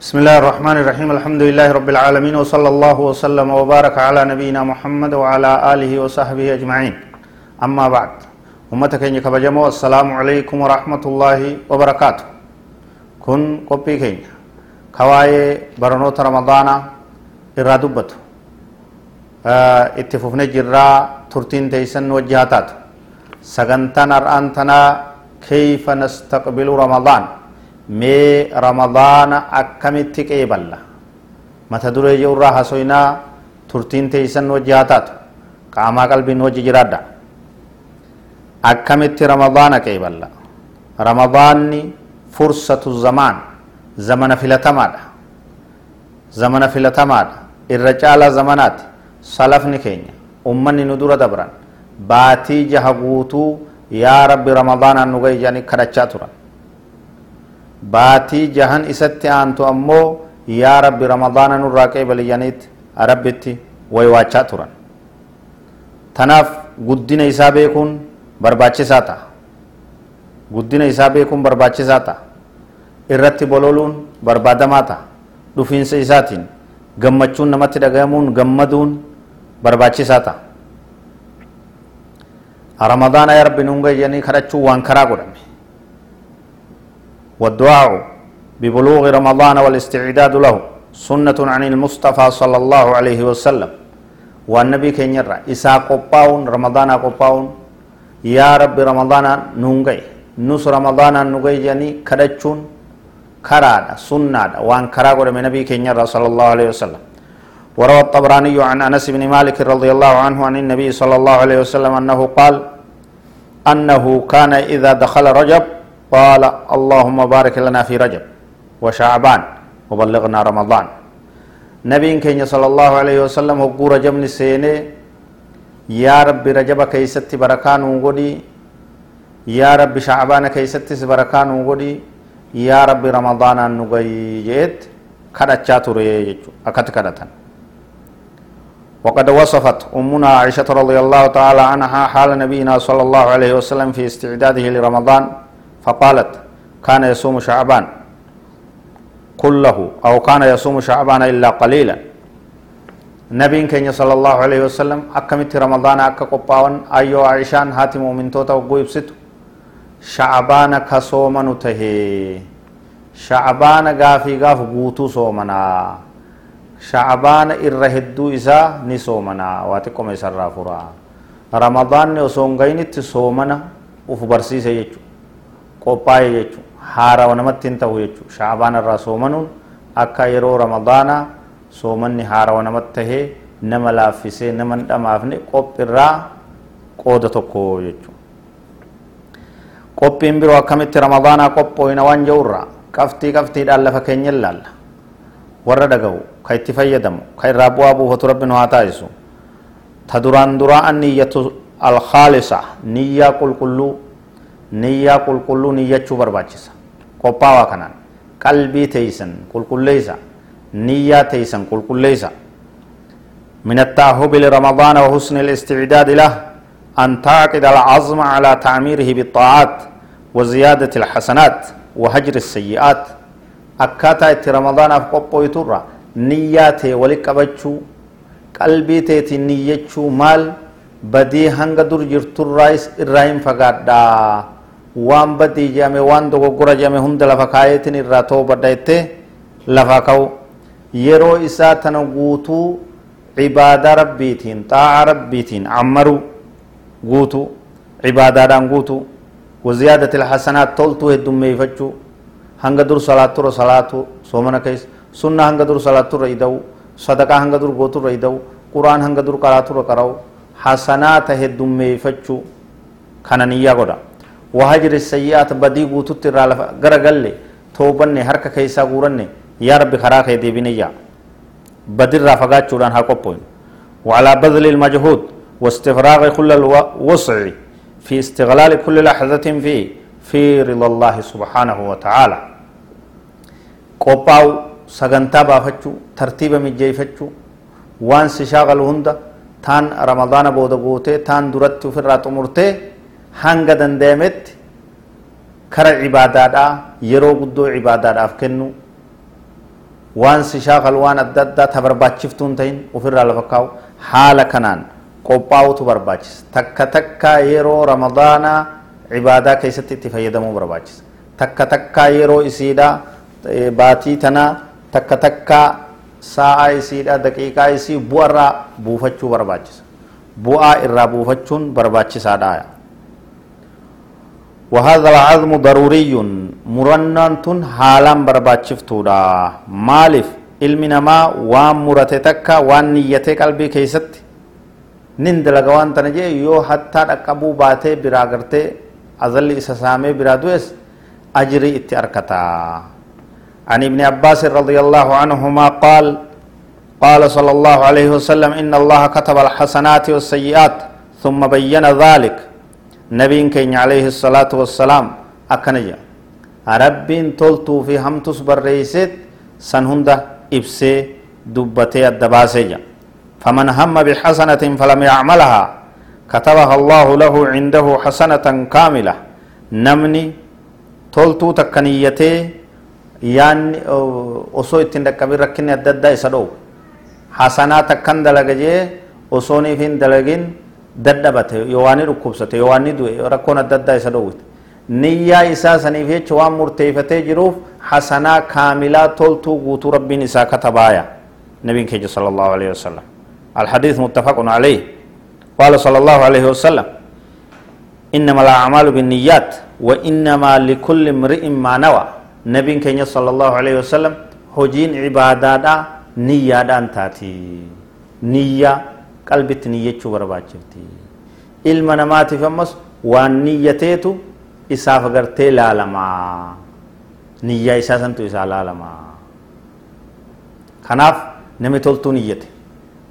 بسم الله الرحمن الرحيم الحمد لله رب العالمين وصلى الله وسلم وبارك على نبينا محمد وعلى آله وصحبه أجمعين أما بعد أمتك إنك بجمو السلام عليكم ورحمة الله وبركاته كن قبي كين كواي برنوت رمضان إرادبت اتففنا جرا ترتين تيسن وجهاتات سغنتنا الآن كيف نستقبل رمضان mee ramadaana akkamitti qeeballa mata duree jirurraa hasoynaa turtiin teeysan wajji haa taatu qaamaa qalbiin wajji jiraadha akkamitti ramadaana qeeballa ramadaanni fursatu zamaan zamana filatamaadha zamana filatamaadha irra caalaa zamanaati salafni keenya ummanni nu dura dabran baatii jaha guutuu yaa rabbi ramadaanaan nu ga'i jedhanii kadhachaa turan baatii jahan isatti aantu ammoo yaa rabbi ramadaana nurraa qeebaliyaniit rabbitti waywaachaa turan tanaaf guddina isaa beekuun barbaachisaa ta'a guddina isaa beekuun barbaachisaa ta'a irratti bololuun barbaadamaa ta'a dhufiinsa isaatiin gammachuun namatti dhagahamuun gammaduun barbaachisaa ta'a ramadaana rabbi nuun gayyanii kadhachuun waan karaa godhame والدعاء ببلوغ رمضان والاستعداد له سنة عن المصطفى صلى الله عليه وسلم. والنبي كن يرى إسا قباون رمضان قباون. يا رب رمضان نونغي نص رمضان نونغي جاني كدچون؟ كرادا سنة وان كرا من نبي كن يرى صلى الله عليه وسلم. وروى الطبراني عن أنس بن مالك رضي الله عنه عن النبي صلى الله عليه وسلم أنه قال أنه كان إذا دخل رجب قال اللهم بارك لنا في رجب وشعبان وبلغنا رمضان. نبي كين صلى الله عليه وسلم هو رجب نسيني يا رب رجب كيست بركان وغدي يا رب شعبان كيست بركان وغدي يا رب رمضان نغي جيت كدچا توري اكت كدتن. وقد وصفت أمنا عائشة رضي الله تعالى عنها حال نبينا صلى الله عليه وسلم في استعداده لرمضان. فقالت كان يصوم شعبان. كله. أو كان يصوم شعبان إلا قليلا. نبي كين صلى الله عليه وسلم أكمت رمضان أكا قباوان أيو عيشان هاتم من توتا وقوي بستو شعبان كصومن تهي. شعبان غافي غاف قوتو صومنا. شعبان إرهدو إسا نصومنا واتقم إسر رافورا رمضان نصوم غينت صومنا. وفبرسيسي يجو. Qophaa'e jechuun haarawa namatti hin ta'u jechuun shaabaan irraa soomanuun akka yeroo ramadaanaa soomanni haarawa namatti tahee nama laaffisee nama hin dhamaafne qophirraa qooda tokko jechuun. Qophiin biroo akkamitti ramadaanaa qophooyina waan jedhurraa qabxii qabxiidhaan lafa keenya ilaalla. Warra dhagahu ka itti fayyadamu ka irraa bu'aa buufatu rabbi nu haa taasisu. Ta duraan duraa an niyyatu alkhaalisa niyyaa qulqulluu niyyaa qulqulluu niyyachuu barbaachisa. Qophaawaa kanaan. Qalbii teeysan qulqulleeysa niyyaa teeysan qulqulleeysa من التأهب لرمضان وحسن الاستعداد له أن تعقد العزم على تعميره بالطاعات وزيادة الحسنات وهجر السيئات أكاتا ات رمضان أفقبو يترى نياتي ولك أبتشو قلبي تيتي نيتشو مال بدي هنگ در جرتر رايس الرحيم فقاد waan badii jedhame waan dogoggora jedhame hunda lafa kaayeetiin irraa toobadha jettee lafa ka'u yeroo isaa tana guutuu cibaadaa rabbiitiin xaa'a rabbiitiin ammaruu guutuu cibaadaadhaan guutuu هنگا دور صلاة تورا صلاة سومنا كيس سنة هنگا دور صلاة تورا يدو صدقة هنگا دور غوتو ريدو قرآن هنگا دور قرآن تورا قراو حسنات هدوميفتشو كان نيا قدا وهجر السيئات بدي قوتت الرالفة غرغل توبن هرك كيسا قورن يا رب خراك يدي بنيا. بدر رافقات شوران هاكوبوين وعلى بذل المجهود واستفراغ كل الوسع في استغلال كل لحظة فيه في رضا الله سبحانه وتعالى. قوباو سغنتا بافتشو ترتيب مجيفتشو وان سشاغل هند تان رمضان بودا قوتي تان درت في الرات مرتي hanga dandayametti kara cibaadaadhaa yeroo guddoo cibaadaadhaaf kennu waan si shaakal waan adda addaa ta barbaachiftuun ta'in ofirraa lafa kaa'u haala kanaan qophaa'utu barbaachisa. Takka takka yeroo ramadaanaa cibaadaa keessatti itti fayyadamuu barbaachisa. Takka takka yeroo isiidha baatii tanaa takka takka sa'a isiidha daqiiqaa isii bu'arraa buufachuu barbaachisa. Bu'aa irraa buufachuun barbaachisaadha وهذا العظم ضروري. مرنان حالا برباچفتودا مالف علم نما وان مرته تکا وان نیته قلبي كيست. نين دلگا وان تنجي يو حتى دقبو باته برا گرته ازل اسسامه برا دوس اجري اتاركتا عن ابن عباس رضي الله عنهما قال قال صلى الله عليه وسلم إن الله كتب الحسنات والسيئات ثم بين ذلك. نبين كين عليه الصلاة والسلام أكنجا ربين تلتو في همتس برئيسيت سنهند إبسي دبتي الدباسيجا فمن هم بحسنة فلم يعملها كتبها الله له عنده حسنة كاملة. نمني تلتو تكنيتي yaanni osoo ittiin dhaqqabin rakkinni adda addaa isa dhoowwu hasanaa takkan dalaga jee osooniif hin dalagin dadhabate yoo waan dhukkubsate yoo waan du'e rakkoon adda addaa isa dhoowwite niyyaa isaa saniif jecha waan murteeffatee jiruuf hasanaa kaamilaa toltuu guutuu rabbiin isaa katabaaya nabiin keenya sala allahu alaihi wasallam الحديث متفق عليه قال صلى الله عليه وسلم إنما الأعمال بالنيات وإنما لكل امرئ ما نوى نبي كينيا صلى الله عليه وسلم هجين عبادات نية دان تاتي قلبت نية برباچفتی ilma namaatiif ammas waan niyyateetu isaaf agartee laalamaa niyyaa isaa santu isaa laalamaa kanaaf namni toltuu niyyate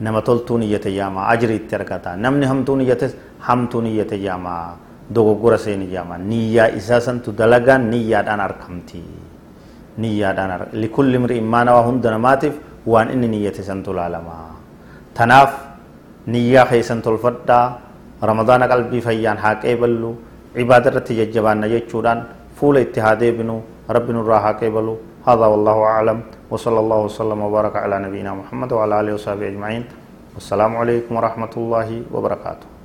nama toltuu niyyate jaamaa ajri itti argata namni hamtuu niyyates hamtuu niyyate jaamaa dogoggora seeni jaamaa niyyaa isaa santu dalagaan niyyaadhaan argamti niyyaadhaan likulli imri'in maanawaa hunda namaatiif waan inni niyyate santu laalamaa tanaaf نيا خيسن تلفتا رمضان قلبي فيان حاك ايبلو عبادة رتي ججبان نججوران فول اتحاد ابنو رب نراها كيبلو هذا والله أعلم وصلى الله وسلم وبارك على نبينا محمد وعلى آله وصحبه أجمعين والسلام عليكم ورحمة الله وبركاته